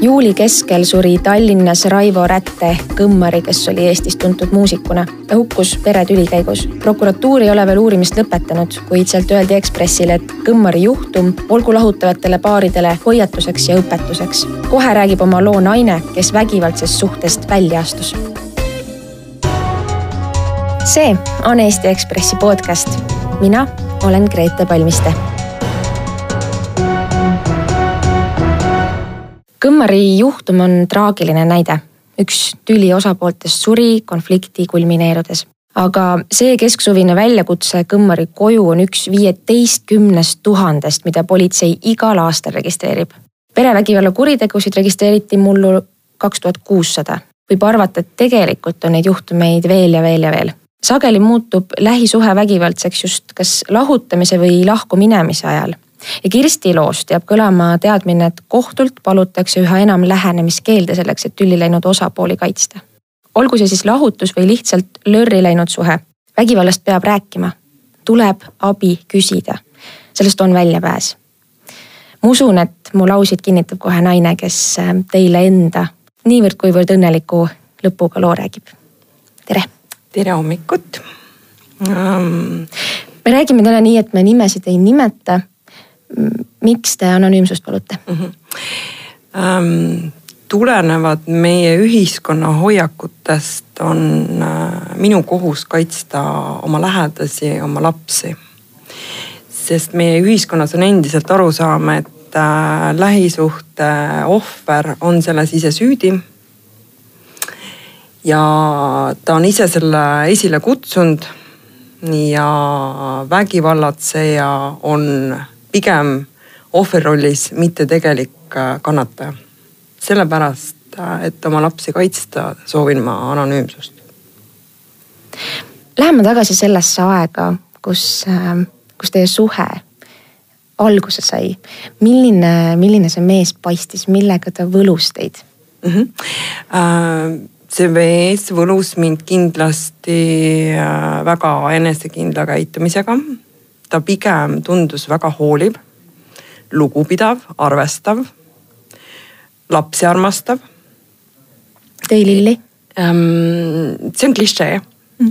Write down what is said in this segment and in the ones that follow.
juuli keskel suri Tallinnas Raivo Rätte ehk Kõmmari, kes oli Eestis tuntud muusikuna. ta hukkus peretüli käigus. prokuratuur ei ole veel uurimist lõpetanud, kuid sealt öeldi Ekspressile, et Kõmmari juhtum olgu lahutavatele paaridele hoiatuseks ja õpetuseks. kohe räägib oma loo naine, kes vägivaldsest suhtest välja astus. see on Eesti Ekspressi podcast. mina olen Grete Palmiste Kõmmari juhtum on traagiline näide. üks tüli osapooltest suri konflikti kulmineerudes. aga see kesksuvine väljakutse Kõmmari koju on üks viieteistkümnest tuhandest, mida politsei igal aastal registreerib. perevägivalla kuritegusid registreeriti mullu kaks tuhat kuussada. võib arvata, et tegelikult on neid juhtumeid veel ja veel ja veel sageli muutub lähisuhe vägivaldseks just kas lahutamise või lahkuminemise ajal ja Kirsti loost jääb kõlama teadmine, et kohtult palutakse üha enam lähenemiskeelde selleks, et tülli läinud osapooli kaitsta. olgu see siis lahutus või lihtsalt lörri läinud suhe, vägivallast peab rääkima, tuleb abi küsida, sellest on väljapääs. ma usun, et mu lausid kinnitab kohe naine, kes äh, teile enda niivõrd-kuivõrd õnneliku lõpuga loo räägib. tere. tere hommikut um.... me räägime täna nii, et me nimesid ei nimeta miks te anonüümsust palute mm? -hmm. Ähm, tulenevad meie ühiskonna hoiakutest, on äh, minu kohus kaitsta oma lähedasi, oma lapsi. sest meie ühiskonnas on endiselt arusaam, et äh, lähisuhte ohver on selles ise süüdi. ja ta on ise selle esile kutsunud ja vägivallatseja on pigem ohverrollis, mitte tegelik äh, kannataja. sellepärast, äh, et oma lapsi kaitsta, soovin ma anonüümsust. Läheme tagasi sellesse aega, kus, äh, kus teie suhe alguse sai. milline, milline see mees paistis, millega ta võlus teid mm? -hmm. see mees võlus mind kindlasti väga enesekindla käitumisega ta pigem tundus väga hooliv, lugupidav, arvestav, lapsi armastav. tõi lilli? Ehm, see on klišee,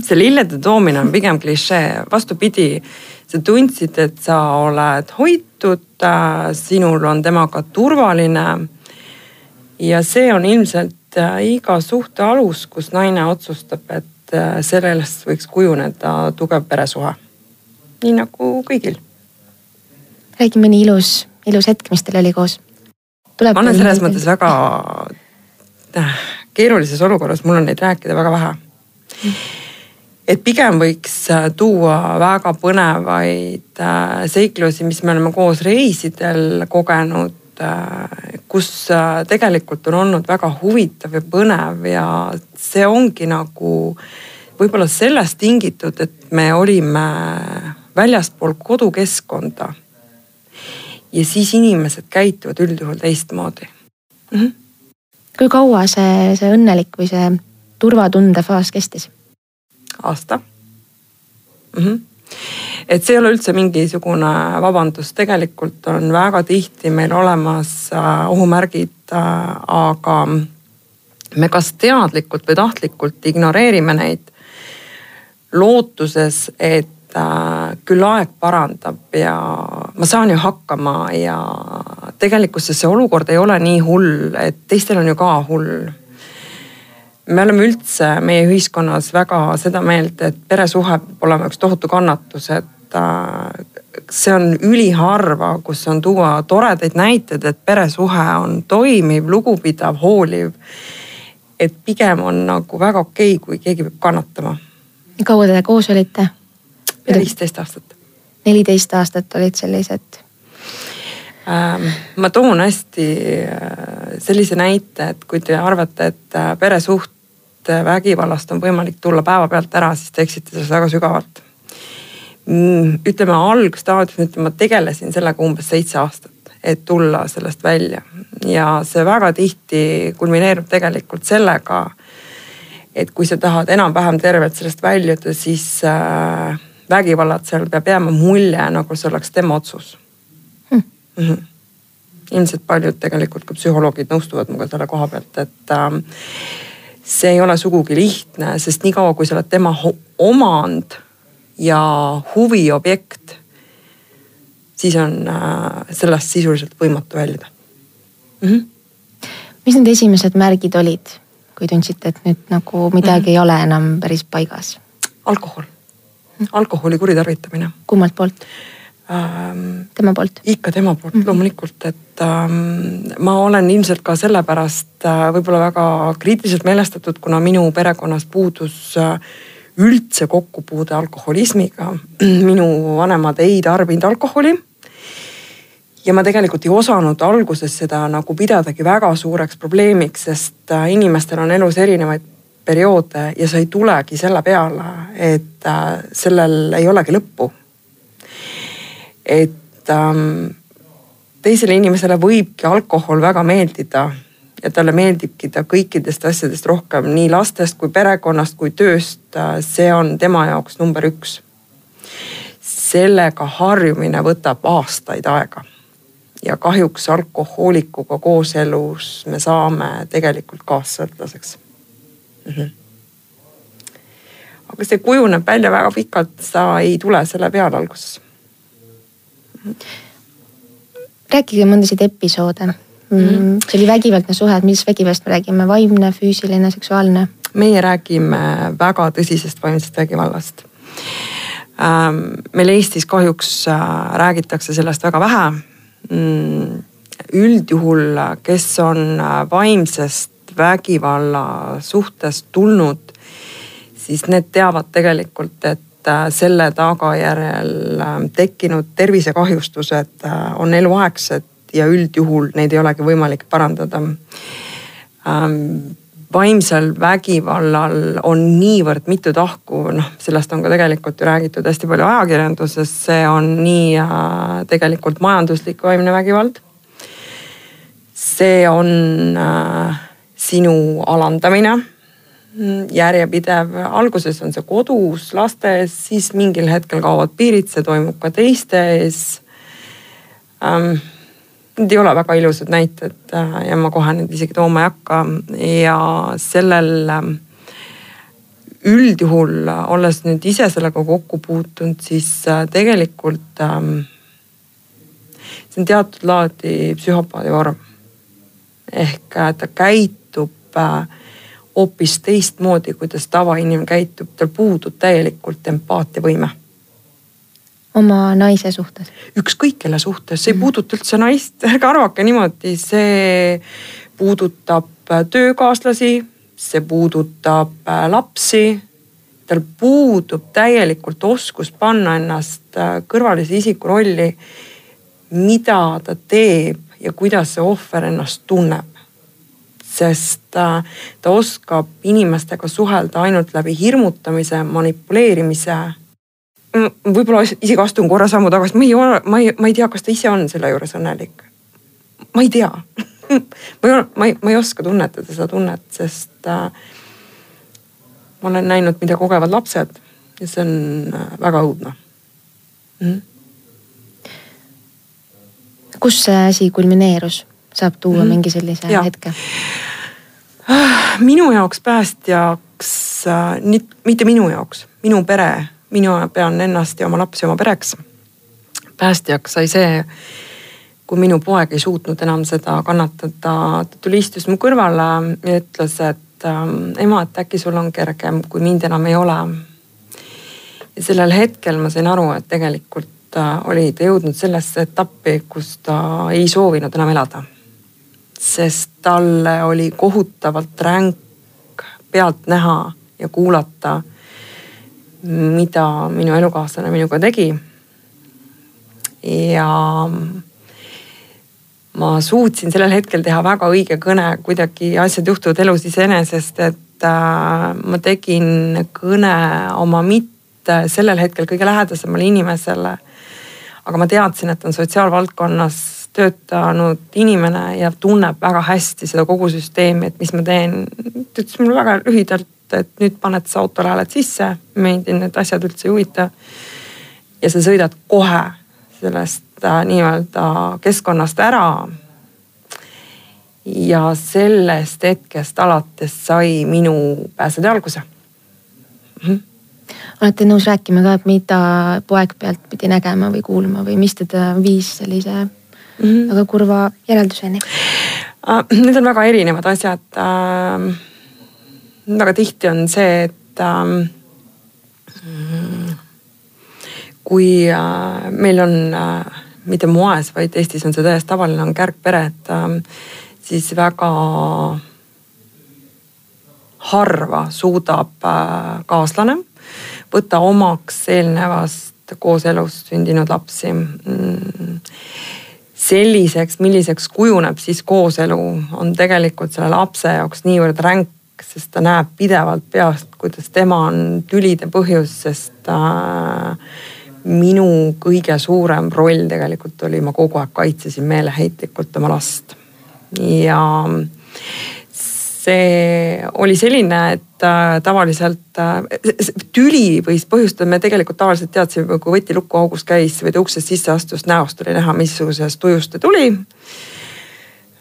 see lillede toomine on pigem klišee, vastupidi, sa tundsid, et sa oled hoitud, äh, sinul on temaga turvaline. ja see on ilmselt äh, iga suhte alus, kus naine otsustab, et äh, sellest võiks kujuneda tugev peresuhe nii nagu kõigil. räägi mõni ilus, ilus hetk, mis teil oli koos. ma olen selles mõttes väga äh, keerulises olukorras, mul on neid rääkida väga vähe et pigem võiks äh, tuua väga põnevaid äh, seiklusi, mis me oleme koos reisidel kogenud, kus tegelikult on olnud väga huvitav ja põnev ja see ongi nagu võib-olla sellest tingitud, et me olime väljaspool kodukeskkonda. ja siis inimesed käituvad üldjuhul teistmoodi mm. -hmm. kui kaua see, see õnnelik või see turvatunde faas kestis? aasta mm. -hmm et see ei ole üldse mingisugune vabandus, tegelikult on väga tihti meil olemas äh, ohumärgid, äh, aga me kas teadlikult või tahtlikult ignoreerime neid lootuses, et äh, küll aeg parandab ja ma saan ju hakkama ja tegelikkuses see olukord ei ole nii hull, et teistel on ju ka hull. me oleme üldse meie ühiskonnas väga seda meelt, et peresuhe peab olema üks tohutu kannatus, et äh, see on üliharva, kus on tuua toredaid näiteid, et peresuhe on toimiv, lugupidav, hooliv. et pigem on nagu väga okei okay,, kui keegi peab kannatama. kaua te koos olite? Viisteist aastat. neliteist aastat olid sellised? Ähm, ma toon hästi äh, sellise näite, et kui te arvate, et äh, peresuht vägivallast on võimalik tulla päevapealt ära, siis te eksite selles väga sügavalt. Mm, ütleme algstaadiumis, ütleme ma tegelesin sellega umbes seitse aastat, et tulla sellest välja ja see väga tihti kulmineerub tegelikult sellega, et kui sa tahad enam-vähem tervelt sellest väljuda, siis äh, vägivallatsejal peab jääma mulje, nagu see oleks tema otsus hm.. Mm -hmm. ilmselt paljud tegelikult ka psühholoogid nõustuvad minuga selle koha pealt, et äh, see ei ole sugugi lihtne, sest niikaua kui sa oled tema omand ja huviobjekt, siis on äh, sellest sisuliselt võimatu väljuda mm. -hmm. mis need esimesed märgid olid, kui tundsite, et nüüd nagu midagi mm -hmm. ei ole enam päris paigas? alkohol, alkoholi kuritarvitamine. kummalt poolt? ähm,. tema poolt? ikka tema poolt mm -hmm. loomulikult, et ähm, ma olen ilmselt ka sellepärast äh, võib-olla väga kriitiliselt meelestatud, kuna minu perekonnas puudus äh, üldse kokkupuude alkoholismiga. minu vanemad ei tarbinud alkoholi. ja ma tegelikult ei osanud alguses seda nagu pidadagi väga suureks probleemiks, sest äh, inimestel on elus erinevaid perioode ja sa ei tulegi selle peale, et äh, sellel ei olegi lõppu et ähm, teisele inimesele võibki alkohol väga meeldida ja talle meeldibki ta kõikidest asjadest rohkem, nii lastest kui perekonnast kui tööst. Äh, see on tema jaoks number üks. sellega harjumine võtab aastaid aega ja kahjuks alkohoolikuga kooselus me saame tegelikult kaassõltlaseks mm. -hmm. aga see kujuneb välja väga pikalt, sa ei tule selle peale alguses rääkige mõndasid episoode mm. -hmm. see oli vägivaldne suhe, et millist vägivallast me räägime, vaimne, füüsiline, seksuaalne? meie räägime väga tõsisest vaimsest vägivallast. Ähm, meil Eestis kahjuks äh, räägitakse sellest väga vähe. Mm, üldjuhul, kes on äh, vaimsest vägivalla suhtest tulnud, siis need teavad tegelikult, et Äh, selle tagajärjel ähm, tekkinud tervisekahjustused äh, on eluaegsed ja üldjuhul neid ei olegi võimalik parandada. Ähm, vaimsel vägivallal on niivõrd mitu tahku, noh sellest on ka tegelikult ju räägitud hästi palju ajakirjanduses, see on nii äh, tegelikult majanduslik vaimne vägivald. see on sinu alandamine järjepidev, alguses on see kodus, lastes, siis mingil hetkel kaovad piirid, see toimub ka teiste ees ähm,. Need ei ole väga ilusad näited äh, ja ma kohe neid isegi tooma ei hakka ja sellel ähm, üldjuhul, olles nüüd ise sellega kokku puutunud, siis äh, tegelikult ähm, see on teatud laadi psühhopaadi vorm. ehk äh, ta käitub hoopis teistmoodi, kuidas tavainimene käitub, tal puudub täielikult empaatiavõime. oma naise suhtes? ükskõik kelle suhtes, see ei mm. puuduta üldse naist, ärge arvake niimoodi, see puudutab äh, töökaaslasi, see puudutab äh, lapsi. tal puudub täielikult oskus panna ennast äh, kõrvalise isiku rolli, mida ta teeb ja kuidas see ohver ennast tunneb sest ta oskab inimestega suhelda ainult läbi hirmutamise, manipuleerimise. võib-olla isegi astun korra sammu tagasi, ma ei ole, ma ei, ma ei tea, kas ta ise on selle juures õnnelik. ma ei tea ma ei, ma ei, ma ei oska tunnetada seda tunnet, sest äh, ma olen näinud, mida kogevad lapsed ja see on äh, väga õudne mm. kus see asi kulmineerus? saab tuua mm mingi sellise ja. hetke? Minu jaoks päästjaks, äh, mitte minu jaoks, minu pere, mina pean ennast ja oma lapsi oma pereks. päästjaks sai see, kui minu poeg ei suutnud enam seda kannatada, ta tuli, istus mu kõrvale ja ütles, et ähm, ema, et äkki sul on kergem, kui mind enam ei ole. ja sellel hetkel ma sain aru, et tegelikult äh, oli ta jõudnud sellesse etappi, kus ta ei soovinud enam elada sest talle oli kohutavalt ränk pealt näha ja kuulata, mida minu elukaaslane minuga tegi. ja ma suutsin sellel hetkel teha väga õige kõne, kuidagi asjad juhtuvad elus iseenesest, et äh, ma tegin kõne oma mitte sellel hetkel kõige lähedasemale inimesele. aga ma teadsin, et on sotsiaalvaldkonnas töötanud inimene ja tunneb väga hästi seda kogu süsteemi, et mis ma teen. ta ütles mulle väga lühidalt, et nüüd paned sa autole hääled sisse, meid need asjad üldse ei huvita. ja sa sõidad kohe sellest äh, nii-öelda keskkonnast ära ja sellest hetkest alates sai minu pääsetee alguse mm. -hmm. olete nõus rääkima ka, et mida poeg pealt pidi nägema või kuulma või mis teda viis sellise mm -hmm. väga kurva järelduseni? Ah, need on väga erinevad asjad. Ähm, väga tihti on see, et ähm, kui äh, meil on äh, mitte moes, vaid Eestis on see täiesti tavaline, on kärgpere, et ähm, siis väga harva suudab äh, kaaslane võtta omaks eelnevast kooselust sündinud lapsi. Selliseks, milliseks kujuneb siis kooselu, on tegelikult selle lapse jaoks niivõrd ränk, sest ta näeb pidevalt peast, kuidas tema on tülide põhjus, sest äh, minu kõige suurem roll tegelikult oli, ma kogu aeg kaitsesin meeleheitlikult oma last. ja see oli selline, et tavaliselt äh, tüli võis põhjustada, me tegelikult tavaliselt teadsime, kui võti lukuaugus käis või ta uksest sisse astus, näost oli näha, missugusest tujust ta tuli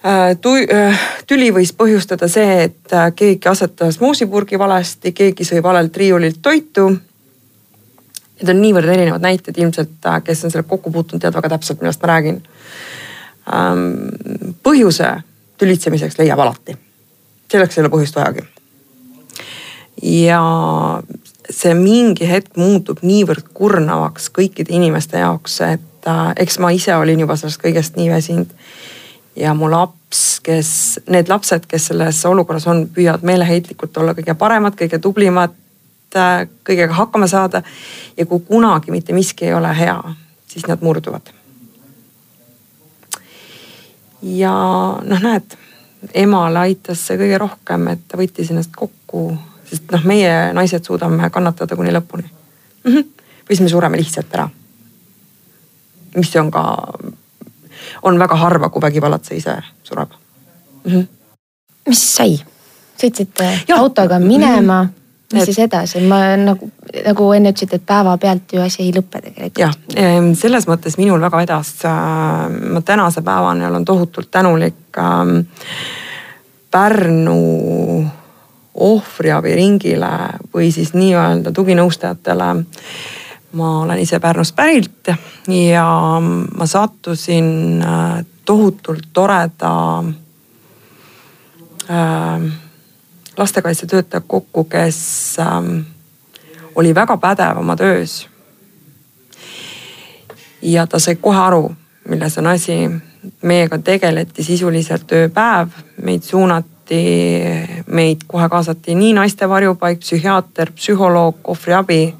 äh, tüli võis põhjustada see, et keegi asetas moosipurgi valesti, keegi sõi valelt riiulilt toitu. Need on niivõrd erinevad näited ilmselt, kes on sellega kokku puutunud, teavad väga täpselt, millest ma räägin. Ähm, põhjuse tülitsemiseks leiab alati selleks ei ole põhjust vajagi. Ja see mingi hetk muutub niivõrd kurnavaks kõikide inimeste jaoks, et äh, eks ma ise olin juba sellest kõigest nii väsinud. ja mu laps, kes, need lapsed, kes selles olukorras on, püüavad meeleheitlikult olla kõige paremad, kõige tublimad äh,, kõigega hakkama saada. ja kui kunagi mitte miski ei ole hea, siis nad murduvad. ja noh, näed emale aitas see kõige rohkem, et ta võttis ennast kokku, sest noh, meie naised suudame kannatada kuni lõpuni mm. -hmm. või siis me sureme lihtsalt ära. mis on ka, on väga harva, kui vägivallatseja ise sureb mm. -hmm. mis sai? sõitsite autoga minema mm, -hmm mis et... siis edasi, ma nagu, nagu enne ütlesite, et päevapealt ju asi ei lõpe tegelikult. jah, selles mõttes minul väga vedas. Äh, ma tänase päevani olen tohutult tänulik ähm, Pärnu ohvriabiringile või siis nii-öelda tuginõustajatele. ma olen ise Pärnust pärit ja ma sattusin äh, tohutult toreda äh, lastekaitsetöötaja kokku, kes ähm, oli väga pädev oma töös. ja ta sai kohe aru, milles on asi. meiega tegeleti sisuliselt ööpäev, meid suunati, meid kohe kaasati nii naiste varjupaik, psühhiaater, psühholoog, ohvriabi.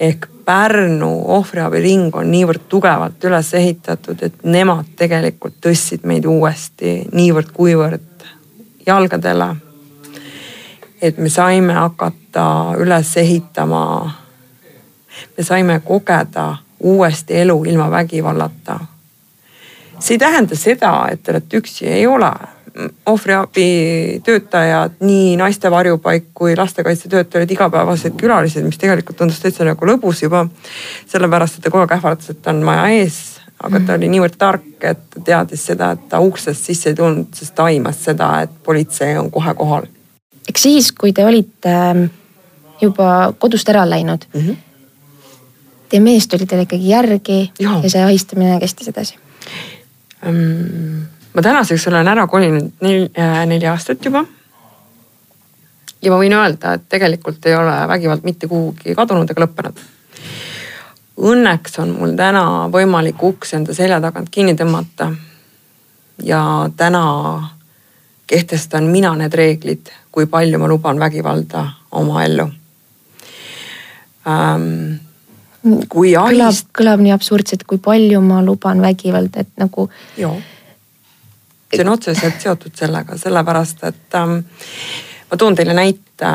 ehk Pärnu ohvriabiring on niivõrd tugevalt üles ehitatud, et nemad tegelikult tõstsid meid uuesti niivõrd-kuivõrd jalgadele et me saime hakata üles ehitama. me saime kogeda uuesti elu ilma vägivallata. see ei tähenda seda, et te olete üksi, ei ole. Ohvriabitöötajad, nii naiste varjupaik kui lastekaitsetöötajad igapäevased külalised, mis tegelikult tundus täitsa nagu lõbus juba. sellepärast, et ta kogu aeg ähvardas, et ta on maja ees aga ta oli niivõrd tark, et ta teadis seda, et ta uksest sisse ei tulnud, sest ta aimas seda, et politsei on kohe kohal eks siis, kui te olite ähm, juba kodust ära läinud mm. -hmm. Teie mees tuli teile ikkagi järgi ja, ja see ahistamine kestis edasi um,? Ma tänaseks olen ära kolinud nel, äh, neli aastat juba. ja ma võin öelda, et tegelikult ei ole vägivald mitte kuhugi kadunud ega lõppenud. Õnneks on mul täna võimalik uks enda selja tagant kinni tõmmata. ja täna kehtestan mina need reeglid, kui palju ma luban vägivalda oma ellu ähm,. kui ahist. kõlab, kõlab nii absurdselt, kui palju ma luban vägivalda, et nagu. See on otseselt seotud sellega, sellepärast et ähm, ma toon teile näite,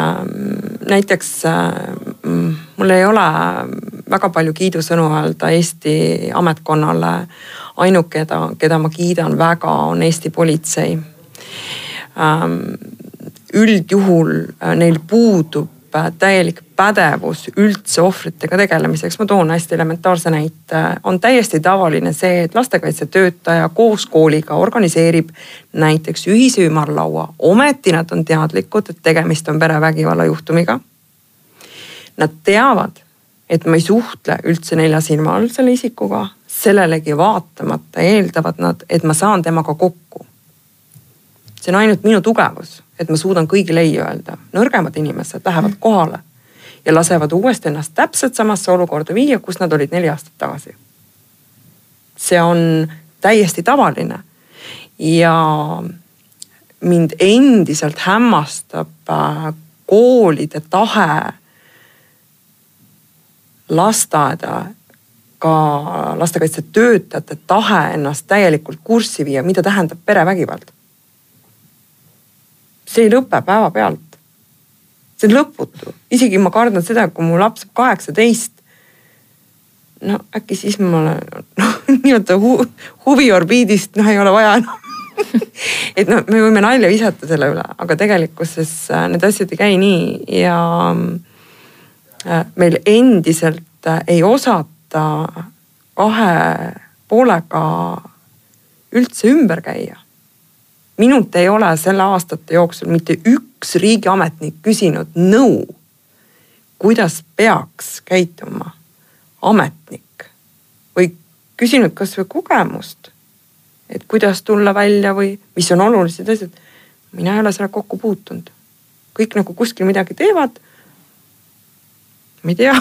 näiteks äh, mul ei ole väga palju kiidusõnu öelda Eesti ametkonnale. ainuke, keda, keda ma kiidan väga, on Eesti politsei Ähm, üldjuhul äh, neil puudub täielik pädevus üldse ohvritega tegelemiseks. ma toon hästi elementaarse näite. on täiesti tavaline see, et lastekaitsetöötaja koos kooliga organiseerib näiteks ühise ümarlaua. ometi nad on teadlikud, et tegemist on perevägivalla juhtumiga. Nad teavad, et ma ei suhtle üldse nelja silma all selle isikuga. sellelegi vaatamata eeldavad nad, et ma saan temaga kokku. See on ainult minu tugevus et ma suudan kõigile ei öelda. nõrgemad inimesed lähevad mm. kohale ja lasevad uuesti ennast täpselt samasse olukorda viia, kus nad olid neli aastat tagasi. see on täiesti tavaline ja mind endiselt hämmastab äh, koolide tahe lasteaeda ka lastekaitsetöötajate tahe ennast täielikult kurssi viia, mida tähendab perevägivald see ei lõpe päevapealt. see on lõputu, isegi ma kardan seda, kui mu laps saab kaheksateist. no äkki siis ma olen noh nii-öelda hu, huviorbiidist, noh ei ole vaja enam et noh, me võime nalja visata selle üle, aga tegelikkuses äh, need asjad ei käi nii ja äh, meil endiselt äh, ei osata kahe poolega üldse ümber käia minult ei ole selle aastate jooksul mitte üks riigiametnik küsinud nõu, kuidas peaks käituma ametnik või küsinud kasvõi kogemust, et kuidas tulla välja või mis on olulised asjad. mina ei ole sellega kokku puutunud. kõik nagu kuskil midagi teevad. ma ei tea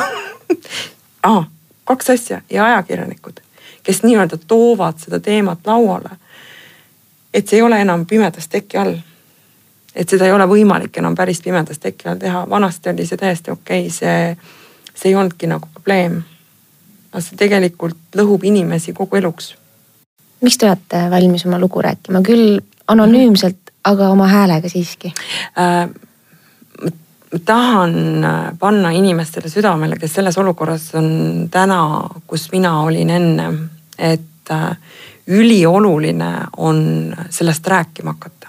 ah, kaks asja ja ajakirjanikud, kes nii-öelda toovad seda teemat lauale et see ei ole enam pimedas teki all. et seda ei ole võimalik enam päris pimedas teki all teha, vanasti oli see täiesti okei okay., see, see ei olnudki nagu probleem. aga see tegelikult lõhub inimesi kogu eluks. miks te olete valmis oma lugu rääkima, küll anonüümselt, aga oma häälega siiski äh,? ma tahan äh, panna inimestele südamele, kes selles olukorras on täna, kus mina olin enne, et äh, ülioluline on sellest rääkima hakata.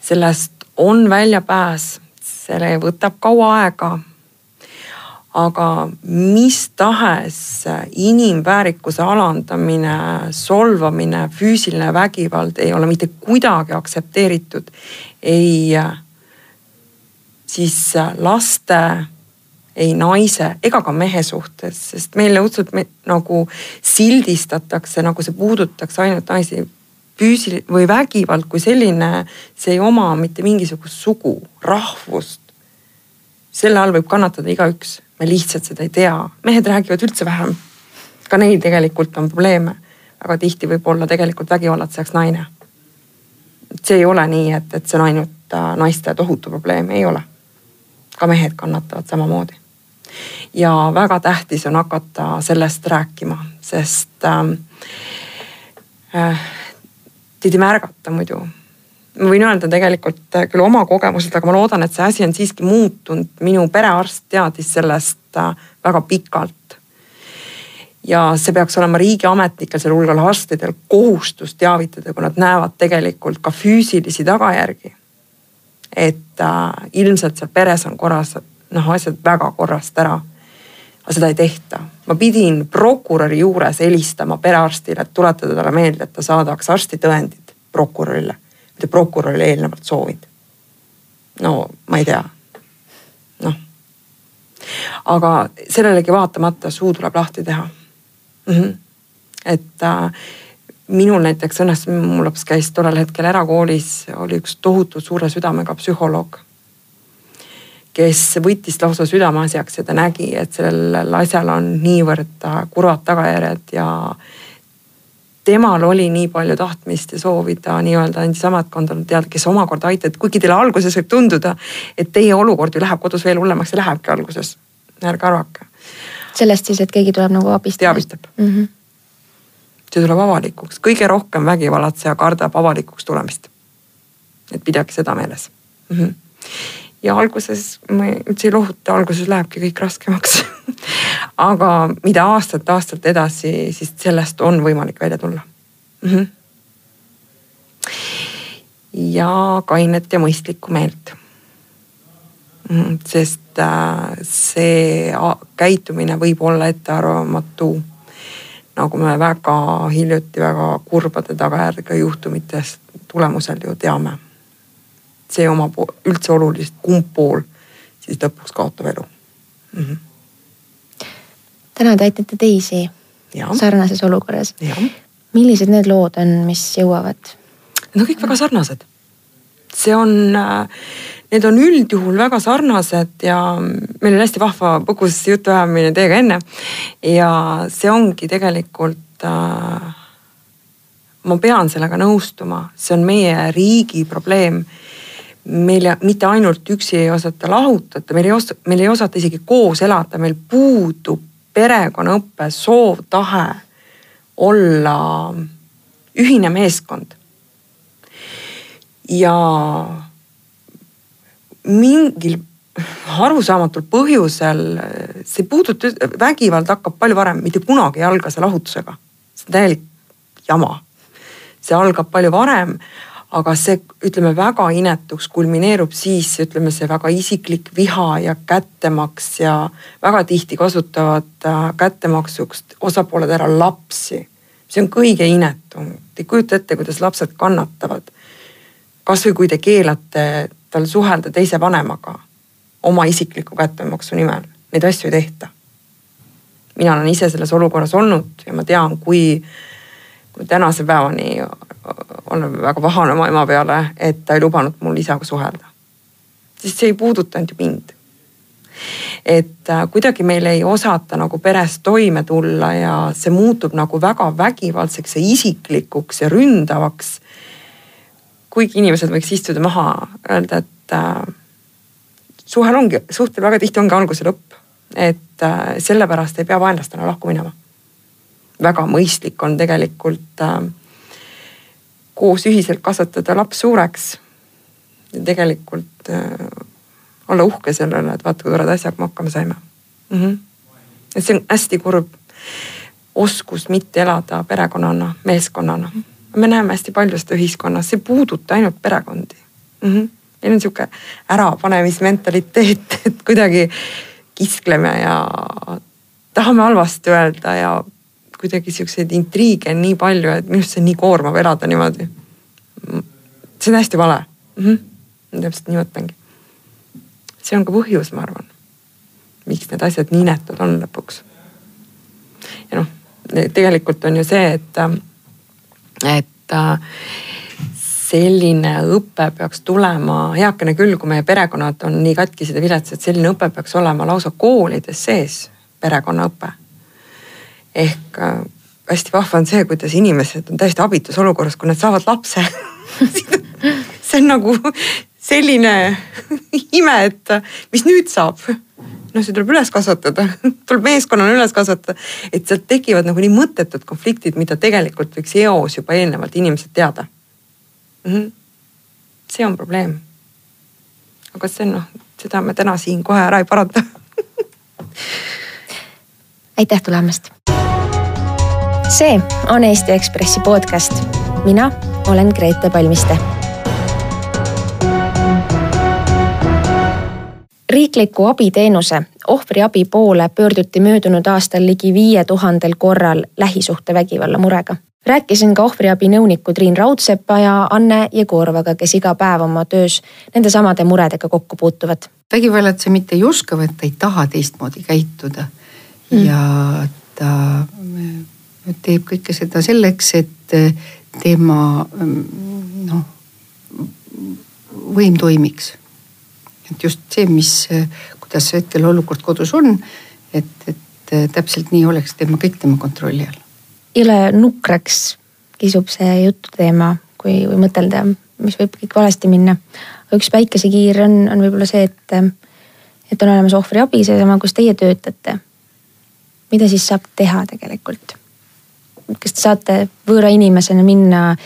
sellest on väljapääs, see võtab kaua aega. aga mis tahes inimväärikuse alandamine, solvamine, füüsiline vägivald ei ole mitte kuidagi aktsepteeritud ei siis laste ei naise ega ka mehe suhtes, sest meile õudselt me, nagu sildistatakse, nagu see puudutaks ainult naisi. füüsil- või vägivald kui selline, see ei oma mitte mingisugust sugu, rahvust. selle all võib kannatada igaüks, me lihtsalt seda ei tea, mehed räägivad üldse vähem. ka neil tegelikult on probleeme, väga tihti võib olla tegelikult vägivallatsejaks naine. see ei ole nii, et, et see on ainult äh, naiste tohutu probleem, ei ole ka mehed kannatavad samamoodi ja väga tähtis on hakata sellest rääkima, sest ähm, äh, teid ei märgata muidu. ma võin öelda tegelikult äh, küll oma kogemused, aga ma loodan, et see asi on siiski muutunud. minu perearst teadis sellest äh, väga pikalt. ja see peaks olema riigiametnikel, sealhulgal arstidel kohustus teavitada, kui nad näevad tegelikult ka füüsilisi tagajärgi. Et äh, ilmselt seal peres on korras noh, asjad väga korrast ära. aga seda ei tehta. ma pidin prokuröri juures helistama perearstile, et tuletada talle meelde, et ta saadaks arstitõendid prokurörile, mida prokurör oli eelnevalt soovinud. no ma ei tea, noh. aga sellelegi vaatamata suu tuleb lahti teha mm. -hmm. et äh, minul näiteks õnnestus, mu laps käis tollel hetkel erakoolis, oli üks tohutu suure südamega psühholoog kes võttis lausa südameasjaks ja ta nägi, et sellel asjal on niivõrd kurvad tagajärjed ja temal oli nii palju tahtmist ja soovi, ta nii-öelda andis ametkonda teada, kes omakorda aitab, kuigi teile alguses võib tunduda, et teie olukord ju läheb kodus veel hullemaks ja lähebki alguses. ärge arvake. sellest siis, et keegi tuleb nagu abistada? teavitab mm. -hmm. See tuleb avalikuks, kõige rohkem vägivallatseja kardab avalikuks tulemist. et pidage seda meeles mm. -hmm ja alguses ma üldse ei lohuta, alguses lähebki kõik raskemaks aga mida aastat-aastalt edasi, siis sellest on võimalik välja tulla mm. -hmm. ja kainet ja mõistlikku meelt Mhm, sest äh, see käitumine võib olla ettearvamatu. Nagu me väga hiljuti väga kurbade tagajärgedega juhtumitest tulemusel ju teame. see omab üldse olulist, kumb pool siis lõpuks kaotab elu mm. -hmm. täna te aitate teisi ja. sarnases olukorras. millised need lood on, mis jõuavad? On kõik väga sarnased. see on äh, need on üldjuhul väga sarnased ja meil oli hästi vahva põgus jutuajamine teiega enne. ja see ongi tegelikult äh,. ma pean sellega nõustuma, see on meie riigi probleem. meil mitte ainult üksi ei osata lahutada, meil ei oska, meil ei osata isegi koos elada, meil puudub perekonnaõpe, soov, tahe olla ühine meeskond. ja mingil arusaamatul põhjusel see puudutab, vägivald hakkab palju varem, mitte kunagi ei alga see lahutusega. see on täielik jama. see algab palju varem, aga see ütleme väga inetuks kulmineerub siis ütleme see väga isiklik viha ja kättemaks ja väga tihti kasutavad äh, kättemaksuks osapooled ära lapsi. see on kõige inetum, te ei kujuta ette, kuidas lapsed kannatavad. kasvõi kui te keelate tal suhelda teise vanemaga oma isikliku kättemaksu nimel, neid asju ei tehta. mina olen ise selles olukorras olnud ja ma tean, kui, kui tänase päevani olen väga pahane oma ema peale, et ta ei lubanud mul isaga suhelda. sest see ei puuduta ainult ju mind. et äh, kuidagi meil ei osata nagu peres toime tulla ja see muutub nagu väga vägivaldseks ja isiklikuks ja ründavaks kuigi inimesed võiks istuda maha, öelda, et äh, suhel ongi, suhtel väga tihti ongi algus ja lõpp. et äh, sellepärast ei pea vaenlastena lahku minema. väga mõistlik on tegelikult äh, koos ühiselt kasvatada laps suureks. tegelikult äh, olla uhke sellele, et vaata kui toreda asjaga me hakkama saime mm. -hmm. et see on hästi kurb oskus mitte elada perekonnana, meeskonnana. -hmm me näeme hästi palju seda ühiskonnas, see ei puuduta ainult perekondi mm. -hmm. meil on sihuke ärapanemismentaliteet, et kuidagi kiskleme ja tahame halvasti öelda ja kuidagi siukseid intriige on nii palju, et minu arust see on nii koormav elada niimoodi. see on hästi vale mm. -hmm. ma täpselt nii mõtlengi. see on ka põhjus, ma arvan, miks need asjad nii inetud on lõpuks. ja noh, tegelikult on ju see, et et äh, selline õpe peaks tulema, heakene küll, kui meie perekonnad on nii katkised ja viletsad, selline õpe peaks olema lausa koolides sees, perekonnaõpe. ehk äh, hästi vahva on see, kuidas inimesed on täiesti abitus olukorras, kui nad saavad lapse see on nagu selline ime, et mis nüüd saab noh, see tuleb üles kasvatada tuleb meeskonnana üles kasvatada, et sealt tekivad nagu nii mõttetud konfliktid, mida tegelikult võiks eos juba eelnevalt inimesed teada mm. -hmm. see on probleem. aga see noh, seda me täna siin kohe ära ei paranda aitäh tulemast. see on Eesti Ekspressi podcast. mina olen Grete Palmiste riikliku abiteenuse ohvriabi poole pöörduti möödunud aastal ligi viie tuhandel korral lähisuhtevägivalla murega. rääkisin ka ohvriabi nõuniku Triin Raudsepa ja Anne Jegorovaga, kes iga päev oma töös nendesamade muredega kokku puutuvad. vägivallat sa mitte ei oska, vaid ta ei taha teistmoodi käituda mm. ja ta teeb kõike seda selleks, et tema noh, võim toimiks et just see, mis, kuidas hetkel olukord kodus on, et, et täpselt nii oleks tema, kõik tema kontrolli all. jõle nukraks kisub see jututeema, kui, kui mõtelda, mis võib kõik valesti minna. üks päikesekiir on, on võib-olla see, et, et on olemas ohvriabi, seesama, kus teie töötate. mida siis saab teha tegelikult? kas te saate võõra inimesena minna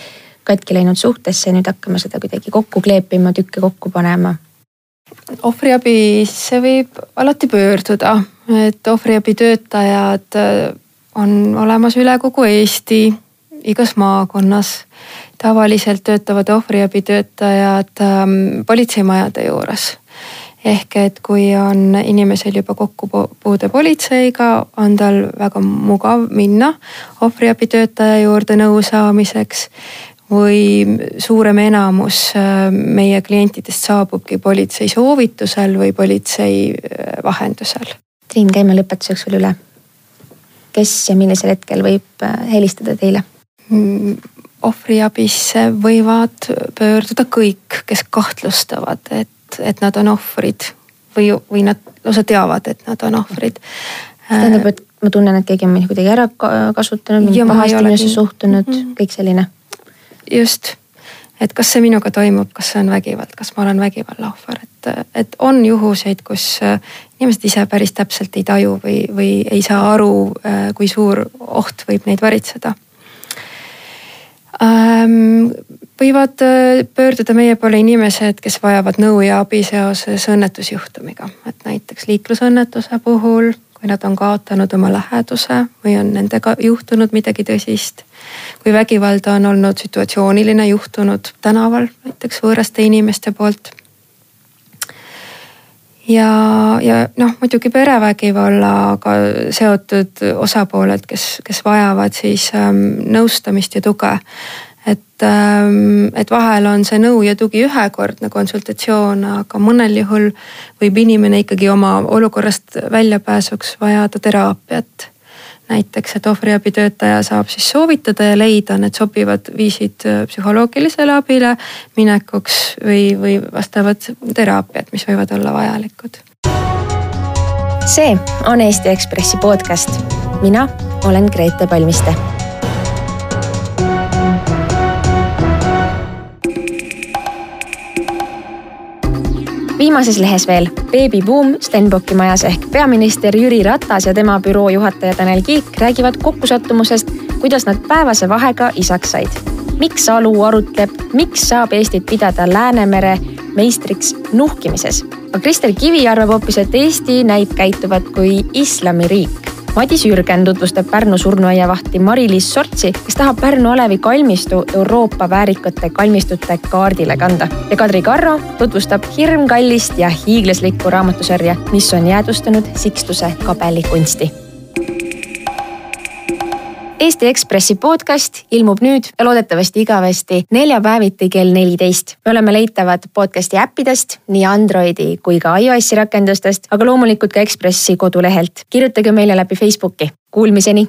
katki läinud suhtesse nüüd hakkama seda kuidagi kokku kleepima, tükke kokku panema? Ohvriabisse võib alati pöörduda, et ohvriabitöötajad äh, on olemas üle kogu Eesti, igas maakonnas. tavaliselt töötavad ohvriabitöötajad ähm, politseimajade juures. ehk et kui on inimesel juba kokkupuude politseiga, on tal väga mugav minna ohvriabitöötaja juurde nõu saamiseks või suurem enamus äh, meie klientidest saabubki politsei soovitusel või politsei äh, vahendusel. Triin, käime lõpetuseks veel üle. kes ja millisel hetkel võib äh, helistada teile? Mm, ohvriabisse võivad pöörduda kõik, kes kahtlustavad, et, et nad on ohvrid või, või nad lausa teavad, et nad on ohvrid. tähendab, et ma tunnen, et keegi on mind kuidagi ära kasutanud, mind pahasti minusse suhtunud mm, -hmm. kõik selline just, et kas see minuga toimub, kas see on vägivald, kas ma olen vägivalla ohver, et, et on juhuseid, kus äh, inimesed ise päris täpselt ei taju või, või ei saa aru, äh, kui suur oht võib neid varitseda. Ähm, võivad äh, pöörduda meie poole inimesed, kes vajavad nõu ja abi seoses õnnetusjuhtumiga, et näiteks liiklusõnnetuse puhul, kui nad on kaotanud oma läheduse või on nendega juhtunud midagi tõsist kui vägivalda on olnud situatsiooniline, juhtunud tänaval näiteks võõraste inimeste poolt. ja, ja noh, muidugi perevägivallaga seotud osapooled, kes, kes vajavad siis ähm, nõustamist ja tuge et, ähm, et vahel on see nõu ja tugi ühekordne konsultatsioon, aga mõnel juhul võib inimene ikkagi oma olukorrast väljapääsuks vajada teraapiat näiteks, et ohvriabitöötaja saab siis soovitada ja leida need sobivad viisid äh, psühholoogilisele abile minekuks või, või vastavad teraapiad, mis võivad olla vajalikud. see on Eesti Ekspressi podcast. mina olen Grete Palmiste viimases lehes veel beebibuum Stenbocki majas ehk peaminister Jüri Ratas ja tema büroo juhataja Tanel Kiik räägivad kokkusattumusest, kuidas nad päevase vahega isaks said. miks Alu arutleb, miks saab Eestit pidada Läänemere meistriks nuhkimises. aga Kristel Kivi arvab hoopis, et Eesti näib käituvat kui islamiriik Madis Jürgen tutvustab Pärnu surnuaiavahti Mari-Liis Sortsi, kes tahab Pärnu alevi kalmistu Euroopa väärikate kalmistute kaardile kanda. ja Kadri Karro tutvustab hirmkallist ja hiiglaslikku raamatusarja, mis on jäädvustanud Sikstuse kabelikunsti Eesti Ekspressi podcast ilmub nüüd ja loodetavasti igavesti neljapäeviti kell neliteist. me oleme leitavad podcasti äppidest, nii Androidi kui ka iOS-i rakendustest, aga loomulikult ka Ekspressi kodulehelt. kirjutage meile läbi Facebooki. Kuulmiseni